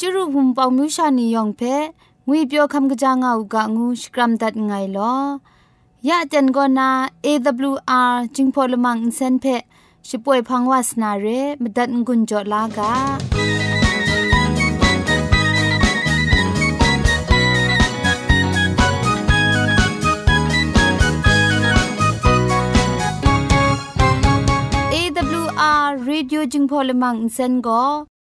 จุรุภุมปองมิวชานียองเพงวยเปียวคำกะจางอูกะงูสกรัมดัดไงลอยะจันกอนา AWR จิงพอลมังอินเซนเพช่วยพังวาสนาเรมดัดงุนจอลากา AWR Radio จึงพอลมังอินเซน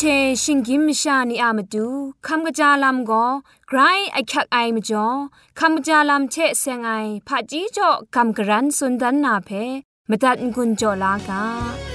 เชชิงกิมชานีอามาดูคำกระจาลำก็ไกรไอคักไอมาจ่อคำกระจาลำเชเซงไอผาจีจ่อคำกระรันสุนดันนาเพมตัดกุญจ่อลากา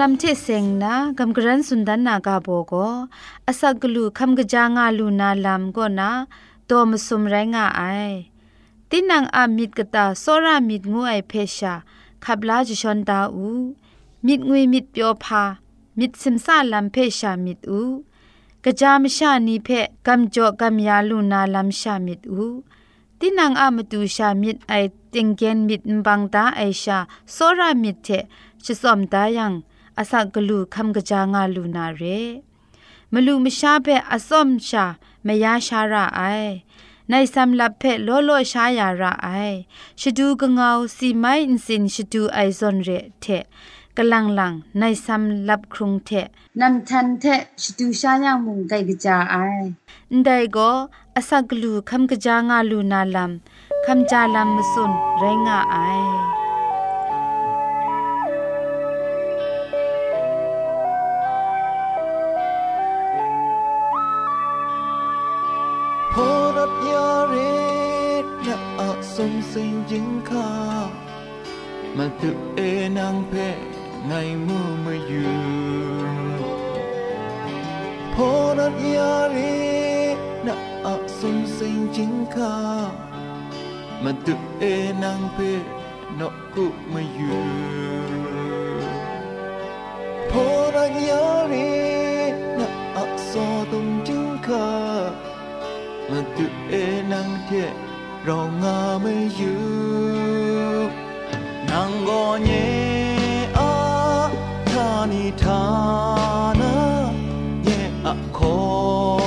ลัมเทเซงนากำกรันสุนดันนากาโบโกอาศักลูคำกจางาลูนาลัมก็นาโตมสุมไรงาไอตินังอามิดกตาโซรามิดงูไอเพชาขับลาจิชนดาอูมิดงุยมิดเปียวพามิดซิมซาลัมเพชามิดอูกะจามชานีเพกำจอกำยาลูนาลัมชามิดอูตินังอามตูชามิดไอติงเกนมิดบังตาไอชาโซรามิดเทชิสอมตายัง อาศักลูคำกะจางาลูนาเรมลูมชาเปอสอมชามยาชาระไอในสำลับเพโลโลชายาระไอชดูกงเอาสีไมอินสินชดูไอซอนเรเทกลังลังในสำลับครุงเทนำทันเทชดูชายางมุงไกกะจาไอได้ก็อาศักลูคำกะจางาลูนาลัมคำจาลัมมสุนไรงาไอ มาตึกเอนางเพไงมือมาอยู่พอรัดยารีนะอะสมสิงจิงคามาตึกเอ 让我们有难过年啊，他你他呢也啊可。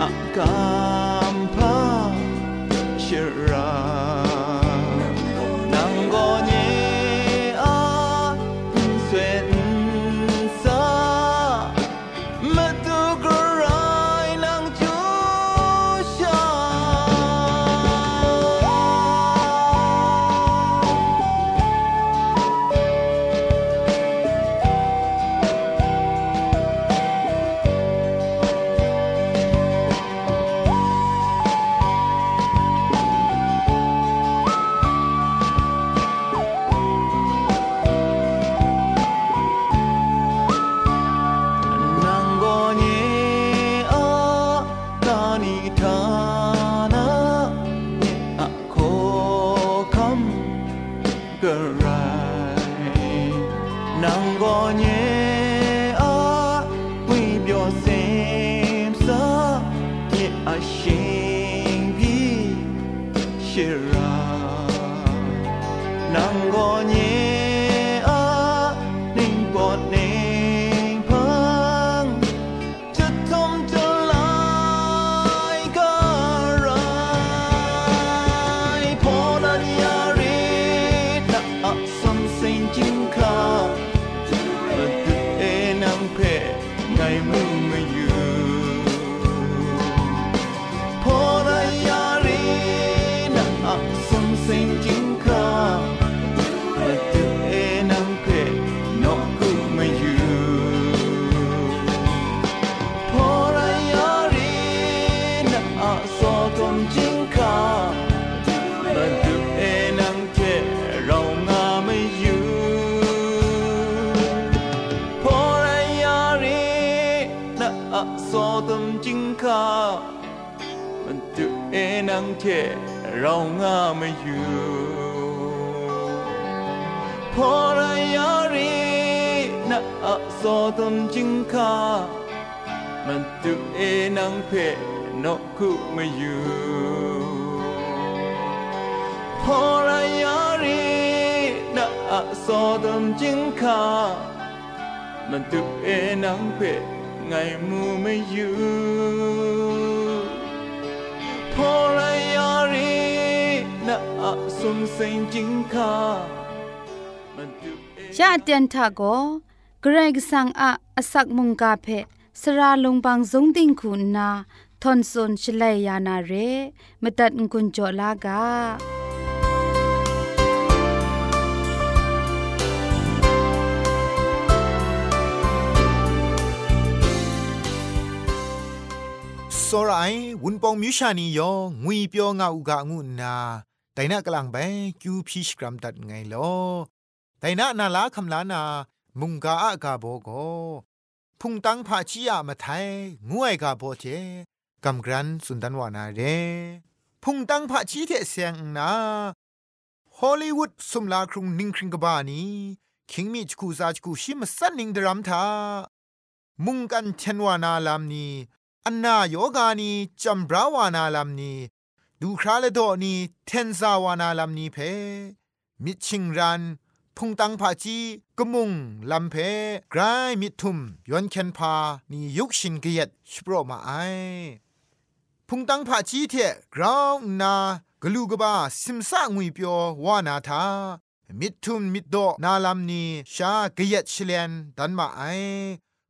เနောင်ကိုညင်အာဝိပြောစင်စာပြအရှင်ပြီရှေရာ นังเทเรางาไม่อยู่พอรายารีนะอาสอตมจิงคามันตุเอนังเพนกคุมาอยู่พอรายารีนะอะสอดมจิงคามันตุเอนังเพไงมูไม่อยู่ ยารีนะอะสุนเซงจิงคามันตุเอยะเตียนทาโกเกรกสังอะอสักมุงกาเพสระลงบางสงติงคุณนาทอนซนชลัยยานาเรมตัดกุญจลากา စောရိုင်ဝွန်ပောင်မြူရှာနီယောငွေပြောငါဥကငုနာဒိုင်နာကလန်ပဲကျူဖီရှ်ဂရမ်ဒတ်ငိုင်လောဒိုင်နာနာလာခမလာနာมุงกาอากาโบโกพุงตังพาชียมาไทยงวยกาโบเจกำกรันสุนดันวานาเรพุงตังพาชีเทเสียงนาฮอลลีวูดสุมลาครุงนิงคริงกบานีคิงมีจกูซาจกูชิมสันนิงดรัมทามุงกันเชนวานาลามนี อันนาโยกานีจัมบราวานาลามนีดูคราเลโดนีเทนซาวานาลามนีเพ มิชิงรัน พุงตังพาจีกมุงลำเพกรายมิทุมยอนเคนพานียุกชินเกียดสโปรมาไอพุงตังพาจีเทกราวนา กลูกบาสิมซางุยเปียววานาทามิทุมมิดโดนาลำนีชาเกียดชเลนดันมาไอ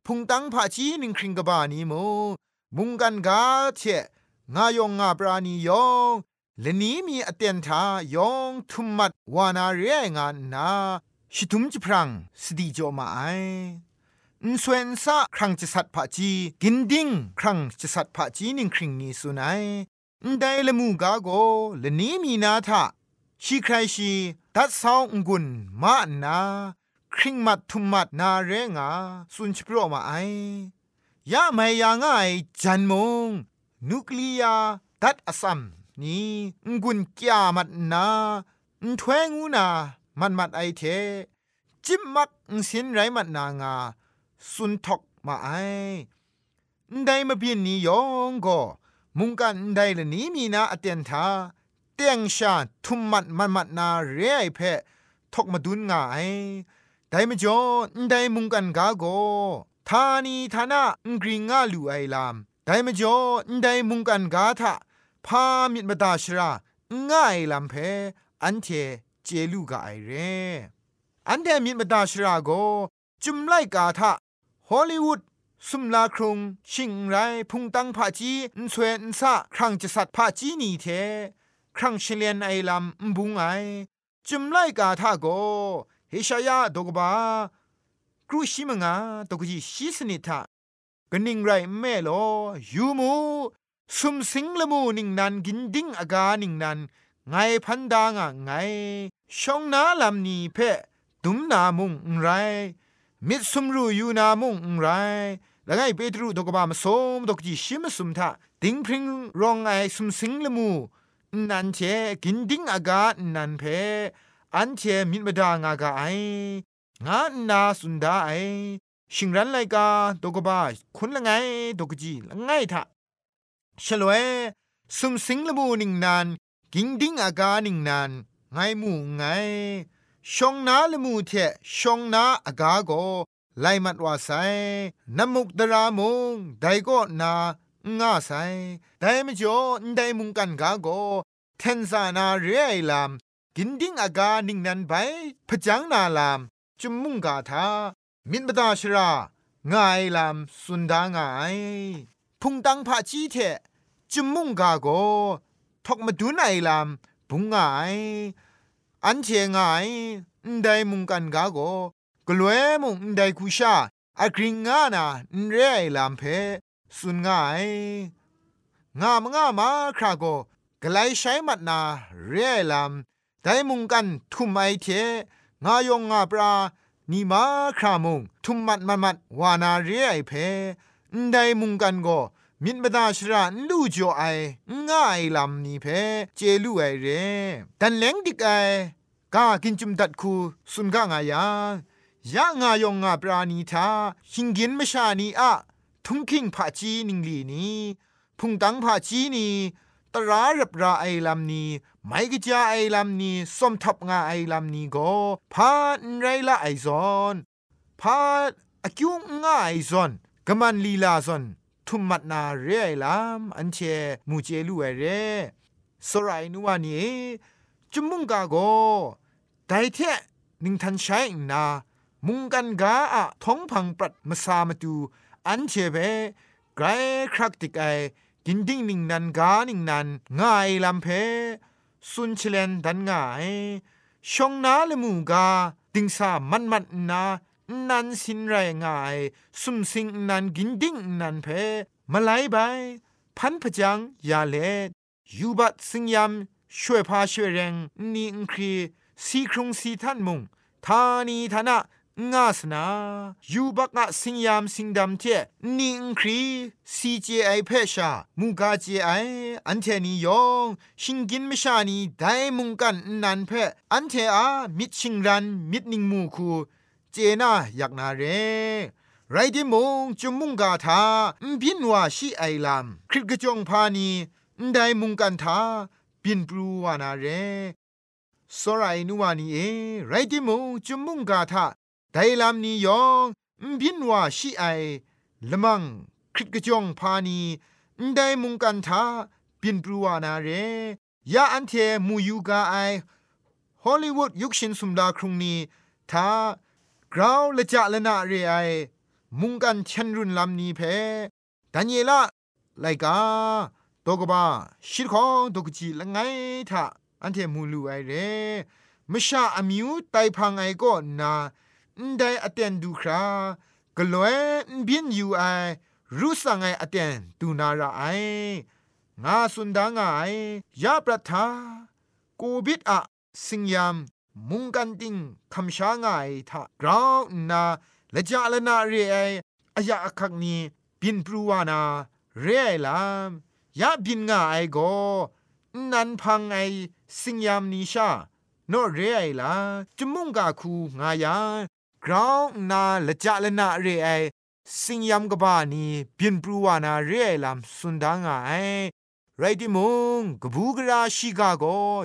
พุงตังพาจีนิงคริงกบานีโม มุงกันกาเทงายองงาปรานียองและนี้มีอเตียนทายองทุมมัดวานาเรียงานนาชิทุมจิพรังสดีโจมาไออุนสวนซะครั้งจะสัตว์ผาจีกินดิ้งครั้งจะสัตว์ผาจีนิงคริงนี้สุนัยอุนได้ละมูกาโกและนี้มีนาทะชีใครชีดัดซาวองกุนมานนาคริงมัดทุมมัดนาเรงาสุนชิโปรมาไอ ยะไม่ยาง่ายจันมงนุคลียาดัดอสัมนี่งุนกยามัดนาอุทเวงูนามันมัดไอเท จิมมักสินไรมัดนางา สุนทกมาไอได้มาเพียนนี้ยองก็มุงกันได้ละนี้มีนาอเตียนทาเตียงชาทุมมัดมันมัดนาเรไอเพทกมาดุนง่ายไดมาจอไดมุงกันกาโก ทานีทานะงกริงงาลูไอลามไดมจ่อไดมุงกันกาทะพามิดมาตาชราง่ายลำเพอันเทเจลูกาไอเร อันเทมิดมาตาชราโกจุมไลกาทะฮอลลีวูดสุมลาครุงชิงไรพุงตังผาจีนสวยนซะครั้งจะสัตผาจีนีเท ครั้งเชลียนไอลำบุงไอจุมไลกาทาโกเฮชายาดกบา ครูชิมงาตกจีชิสนิทะกนิงไรแม่โลยูมูสุมสิงละมูนิงนันกินดิ้งอากานิงนันไงพันดางอะไงชองนาลำนีเพดุมนามุงไร มิดสุมรูยูนามุงไรแล้วไงเปตรูตกบามสมตกจีชิมสุมทะติงพริงรองไอสุมสิงละมูนันเชกินดิ้งอากานันเพอันเชมิดมดางอากาไอ งานาสุนดาไอชิงรันไลกาตกบาคุณละไงตกจีละไงทะฉลวยสุมสิงละมูนิงนันกินดิ้งอากานิงนันไงมูไงชองนาละมูเทชองนาอากาโกไลมัดวาไซน้ำมุกดรามงไดก็นาง่าไซไดมจ่อไดมุงกันกาโกเทนซานาเรไอลามกินดิ้งอากานิ่งนันไปพจังนาลาม จุมมุงกาทามินบดาชรางายลามสุนดางาย พุงตังพะจีเทจุมมุงกาโกทอกมาดูไอลามบุงงาย อันเชงายได้มุงกันกาโกกลัวมุงไดคุชาอกริงงานาเรไอลามเพสุนง่ายงามงามาคราโกกไลใช้มัดนาเรไอลามไดมุงกันทุมไอเท งายองงาปรานีมาครามุงทุมมัดมัดมัดวานาเรียไอเพไดมุงกันโกมินบดาชราลู่จ่อไอง่ายลำนี้เพเจลู่ไอเรดันเล้งดิกไอกากินจุมดัดคูสุนกางายายะงายองงาปราณีทาหิงกินมชานีอะทุงคิงผาจีนิงลีนีพุงตังผาจีนีตรารับราไอลำนี้ ไม่กจ้าไอลำนี้สมทับงาไอลำนี้ก็พาไรละไอซอนพาอคิวงาไอซอนกะมันลีลาซอนทุมมัดนาเรไอลำอันเชมูเจลูเอเรสรายนัวนี้จุมมุงกาโกไดเทนิงทันใช้นา มุงกันกาอะท้องพังปรัดมาสามาดูอันเชเบไกรครักติกไอกินดิ้งนิงนันกานิงนันง่ายลำเพ สุนเชลนดันง่ายชงนาเลมูกาดิงสามันมันนานันสินไรง่าย สุมสิงนันกินดิ้งนันเพมาไลไปพันพจังยาเลยูบัดสิงยามช่วยพาช่วยแรงนี่อังครีสีครุงสีท่านมุงทานีทานะ งาสนายูบักงะสิงยามสิงดำเทนิงครีซีเจไอเพชามูกาเจไออันเทนียองชิงกินมชานีไดมุงกันนันเพอันเทอามิดชิงรันมิดนิงมูคูเจนาอยากนาเรไรดิมงจุมุงกาทาบินว่าชีไอลามคริกกจงพานีไดมุงกันทาบินปรูวานาเรสรายนัวานีเอไรดิมงจุมุงกาทา ไดลามนียองบินว่าชีไอละมังคริกจองพานีไดมุงกันทาบินปรูวานาเรยาอันเทมูยูกาไอฮอลลีวูดยุคชินสุมดาครุงนี้ทากราวละจะละนาเรไอมุงกันชันรุนลำนี้เพดันเยละไลกาตกบ้าชิดของตกจีละไงทาอันเทมูลูไอเรมชาอมิวไตพังไอก็นา นไดอเตนดูครากลวยบินอยู่ไอรู้สังไออเตนตูนาราไองาสุนดางไอยาประทากูบิดอะสิงยามมุงกันติงคำช้างไอทากราวนาและจาละนาเรไออายาคักนี้บินปรูวานาเรไอลามยาบินงาไอโกนันพังไอสิงยามนิชาโนเรไอลาจมุงกาคูงายา กราวนาละจะละนาเรไอสิงยามกบานีบินปรูวานาเรไอลามสุนดางไอไรดิมงกบูกราชิกาโก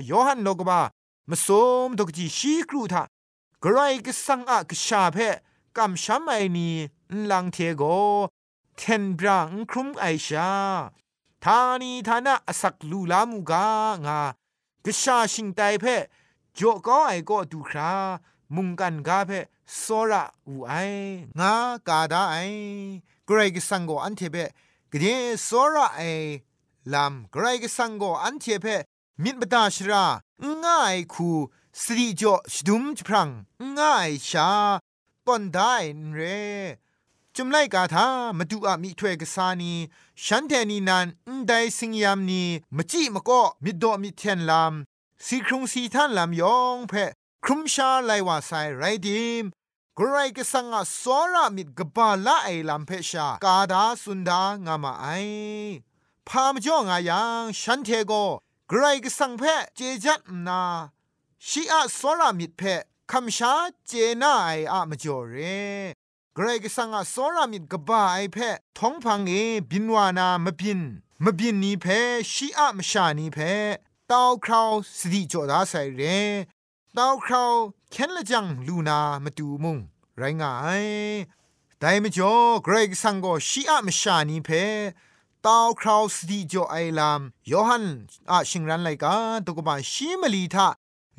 ยอหันโลกบามสมตกจีชีครูทากรก็สังอะกชาเพกำช้ำไอนีลังเทโกเทนบรังครุมไอชาทานีทานะอสักลูลามูกางากชาชิงไตเพจ่อก็ไอก็ดูครา มุงกันกาเพโซระอูไองากาดาไอเกรกสังโกอันเทเบกเดโซระไอลำเกรกสังโกอันเทเพมิดบดาชราง่ายคูสติจ่อชดุมจพรังง่ายชาปอนได้เรจุมไลกาทามาดูอามิถวยกษานีฉันแทนีนันได้สิงยามนีมจิมก็มิดดอมิเทนลามสีครุงสีท่านลามยองเพ ครุมชาไลวาไซไรดิมกรายกสังอาสอรามิดกบาละไอลามเพชากาดาสุนดางามาไอพามจ่องายังฉันเทโกกรายกสังเพเจจัดนาชีอาสอรามิดเพคำชาเจน่าไออะมจ่อเรกรกสังอาสอรามิดกบาไอเพท้องพังเอบินวานามบินมบินนี้เพชีอะมชานี้เพตาวคราวสติจอดาใส่เร ตาวคราวเคนละจังลูนามาดูมุงไรงายแต่ไม่จอเกรกสังก็ชีอะมชานีเพตาวคราวสติจอไอลามยอหันอาชิงรันไลกาตุกบาชีมลีทา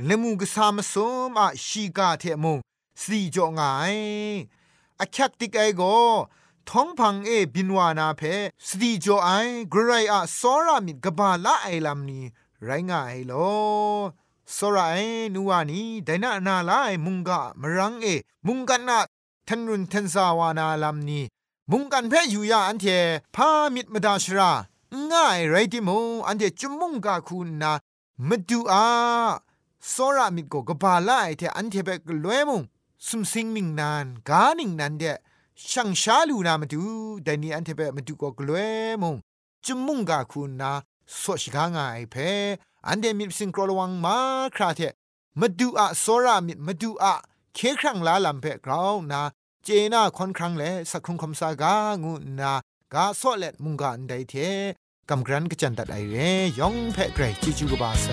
เลมูกสามสมอาชีกาเทมุงสติจองายอาคักติกไอโกท้องพังเอบินวานาเพสติจอไอกรไรอะสอรามิกบาละไอลามนีไรงายโล สระไอนัวนีไดนานาลายมุงกะมรังเอ มุงกันนาทันรุนทันสาวานาลามนีมุงกันเพอยู่ยาอันเทพามิดมดาชรา ง่ายไรติโมอันเทจุมุงกะคุณนามาดูอาสระมิดก็กบาลาไอเทอันเทเบกลวยมุงสุมสิงนิงนานกานิงนันเดช่างชาลูนามาดูแต่นี่อันเทเบมาดูก็กลวยมุงจุมุงกะคุณนาสวชิกางไอเพ อันเดมิสิงกรลวังมาคราเทมาดูอะโซรามิมาดูอะเคครั้งลาลัมเพกราวนาเจนาคอนครั้งแลสักครุงคำสากางูนากาโซเลตมุงกาอันไดเทกำกรันกจันตัดไอเรยองเพเกรจิจูกบาไซ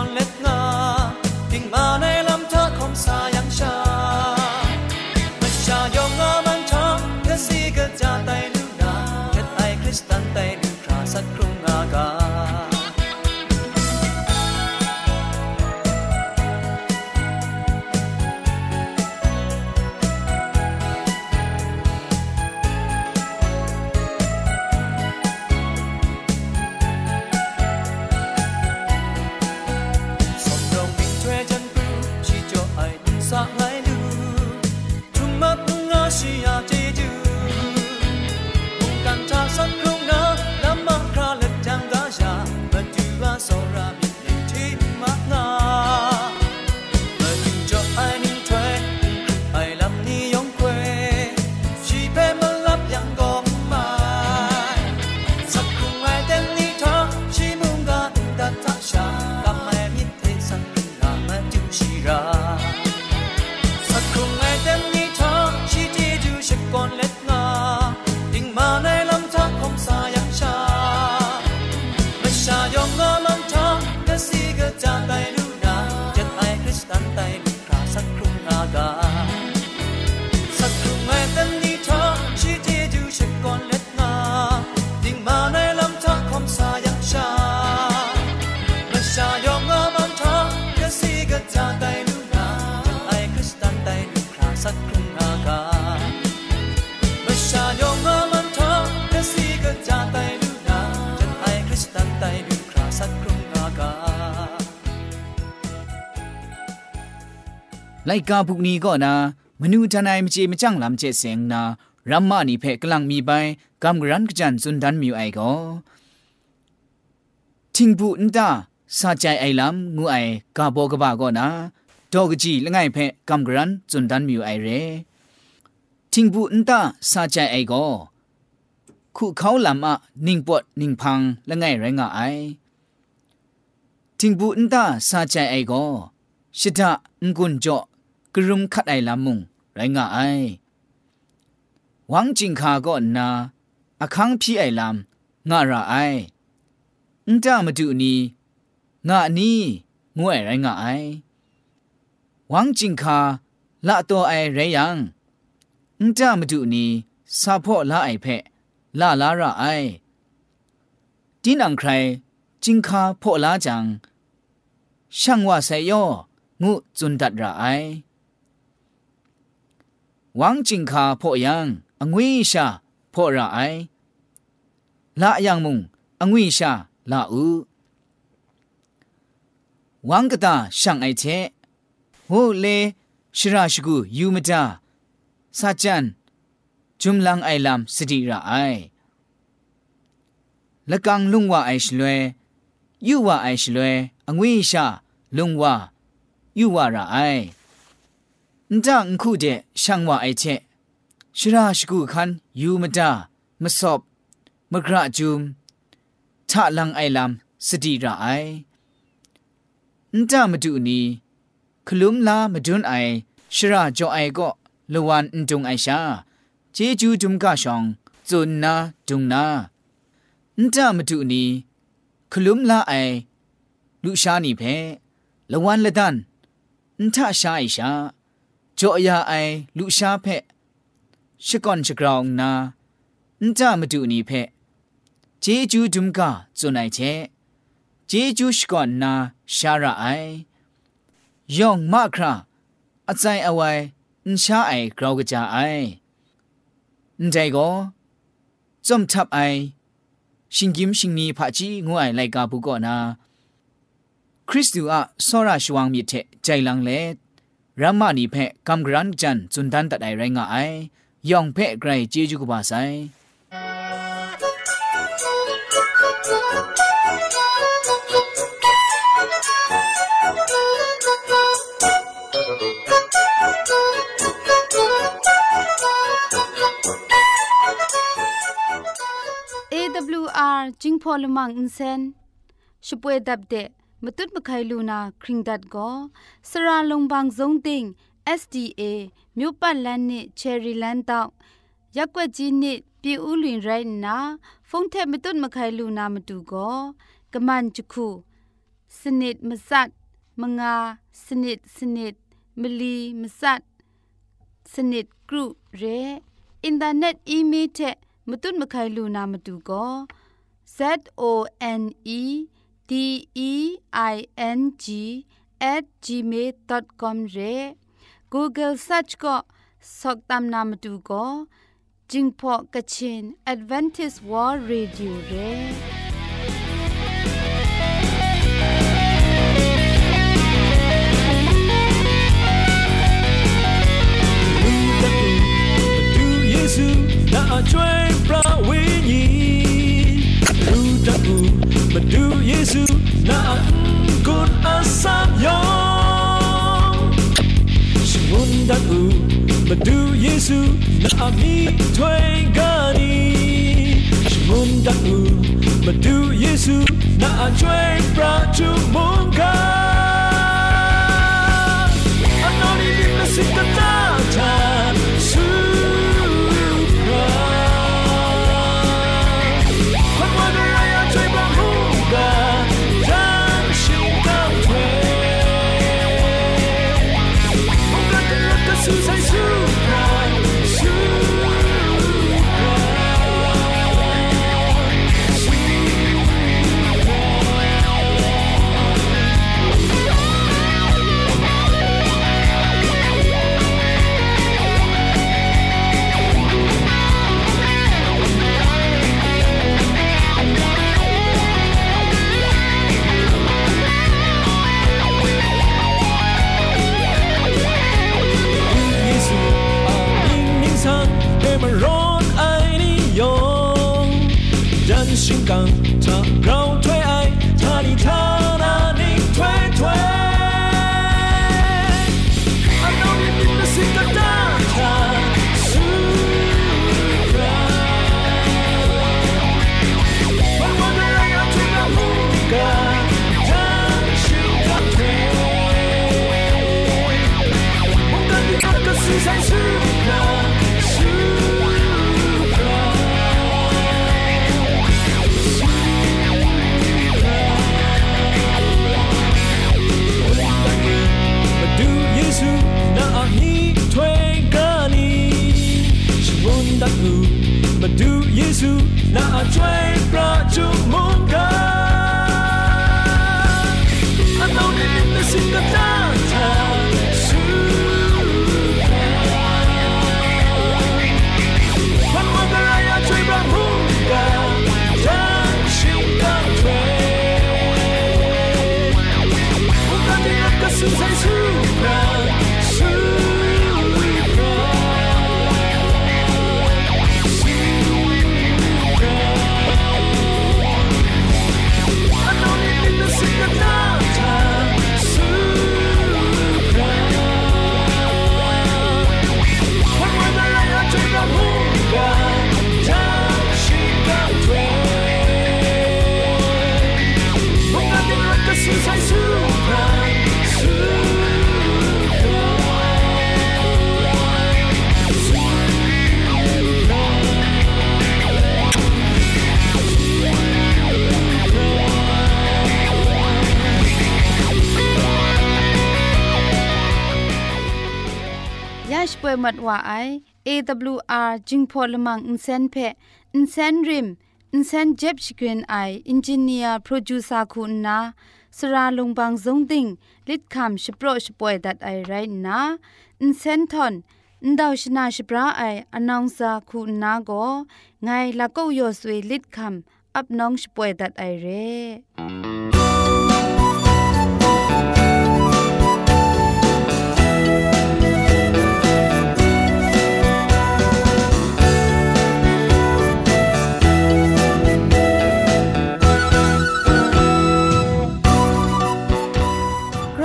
don't let ไลกาพุกนี้ก็นามนูทนายมเจมจังลำเจเสงนารัมมานีเพกลังมีไปกำกรันกจันสุนดันมิวไอก็ทิงบุนตาสาใจไอลำงูไอกาโบกบาก็นาดอกจีละไงเพกำกรันสุนดันมิวไอเรทิงบุนตาสาใจไอก็ခုเขาลำอะนิ่งปวดนิ่งพังละไงไรงะไอทิงบุนตาสาใจไอ กรุมคัดไอลามุงไรงาไอหวังจิงคาก็นาอาคังพี่ไอลามงาราไออุ้งจ้ามาดูนี้งานี้งวยไรงาไอหวังจิงคาละตัวไอไรยังอุ้งจ้ามาดูนี้ซาพ่อละไอแพะละลาราไอดินังใครจิงคาพ่อละจังช่างว่าไซยองูจุนดัดราไอ ဝမ်ကျင်ခါဖော့ယံအငွေရှာဖော့ရအိုင်လာအယံမုံအငွေရှာလာဥဝမ်ကတာရှန်အိုက်တဲ့ဟိုလေရှရာရှကူယူမတာစာချန်ဂျုံလန်အိုင်လမ်စတိရအိုင်လကန်လုံဝအိုင်ရှလွဲယူဝအိုင်ရှလွဲအငွေရှာလုံဝယူဝရအိုင် นดังคู่เดช่างว่าไอเชชราชกูคันยูมาดามาสอบมากระจุมทะลังไอลำสดีระไอนั่นมาดูนี้คลุมลามาดูนไอชราจอไอก็ละวันจงไอชาเจจูจุมกาชองจุนนาจุงนานั่นมาดูนี้คลุมลาไอลุชานีเพละวันละดันนั่นชาไอชา จ่อยาไอลุชาเพะชก่อนชกรองนาอุจามาดูนี่เพะเจจูดุมกาจนไอเชเจจูชก่อนนาชาระไอย่องมาคราอาใจเอาไว้อุชาไอกราวกจาไอนใจก็จอมทับไอชิงกิมชิงนีผาจีงูไอไลกาบุกอนา คริสตูอะซอราชวังมีเทใจลังเล รัมมานีเพะกำกรันจันจุนดันตัดไอไรงาไอยองเพะไกรเจจูกบาไซ AWR จิงพอลมังอินเซนช่วยดับเด มตุดมะไคลูนาคริงดัดก็สระลงบางซงติง SDA မြို့ပတ်လန်းနစ်ချယ်ရီလန်းတောက်ရက်ွက်ကြီးနစ်ပြည်ဦးလွင်ရိုင်းနာဖုန်ထက်မတွတ်မခိုင်လူနာမတူကောကမန်ချခုစနစ်မစတ်မငါစနစ်စနစ်မလီမစတ်စနစ်ဂရုရဲအင်တာနက်အီးမေးလ်တဲ့မတွတ်မခိုင်လူနာမတူကော Z O N E d e i n g at gmail.com re google search ko soktam namatu ko jingpo kachin advantage world radio re Yesu na achwe pra winyi Lu taku Madu Yesu na kun asam yong Shimun dan u Madu Yesu na mi tuay gani Shimun dan u Madu Yesu na tuay pra chumungan တတ်သူမတူယေရှုနာအကျွဲ วยมัดว่าไอ AWR จิงพอลมังอินเซนเพอินเซนริมอินเซนเจ็บชกรีนไออินจิเนียร์โปรดิวซาคุณนาสราลงบางสงติงลิดคำชโปรชป่วยดัดไอไรนะอินเซนทอนอินดาวชนาชปราไออนองซาคุณนาโกไงละก็ยอสวยลิดคำอับน้องชป่วยดัดไอเร่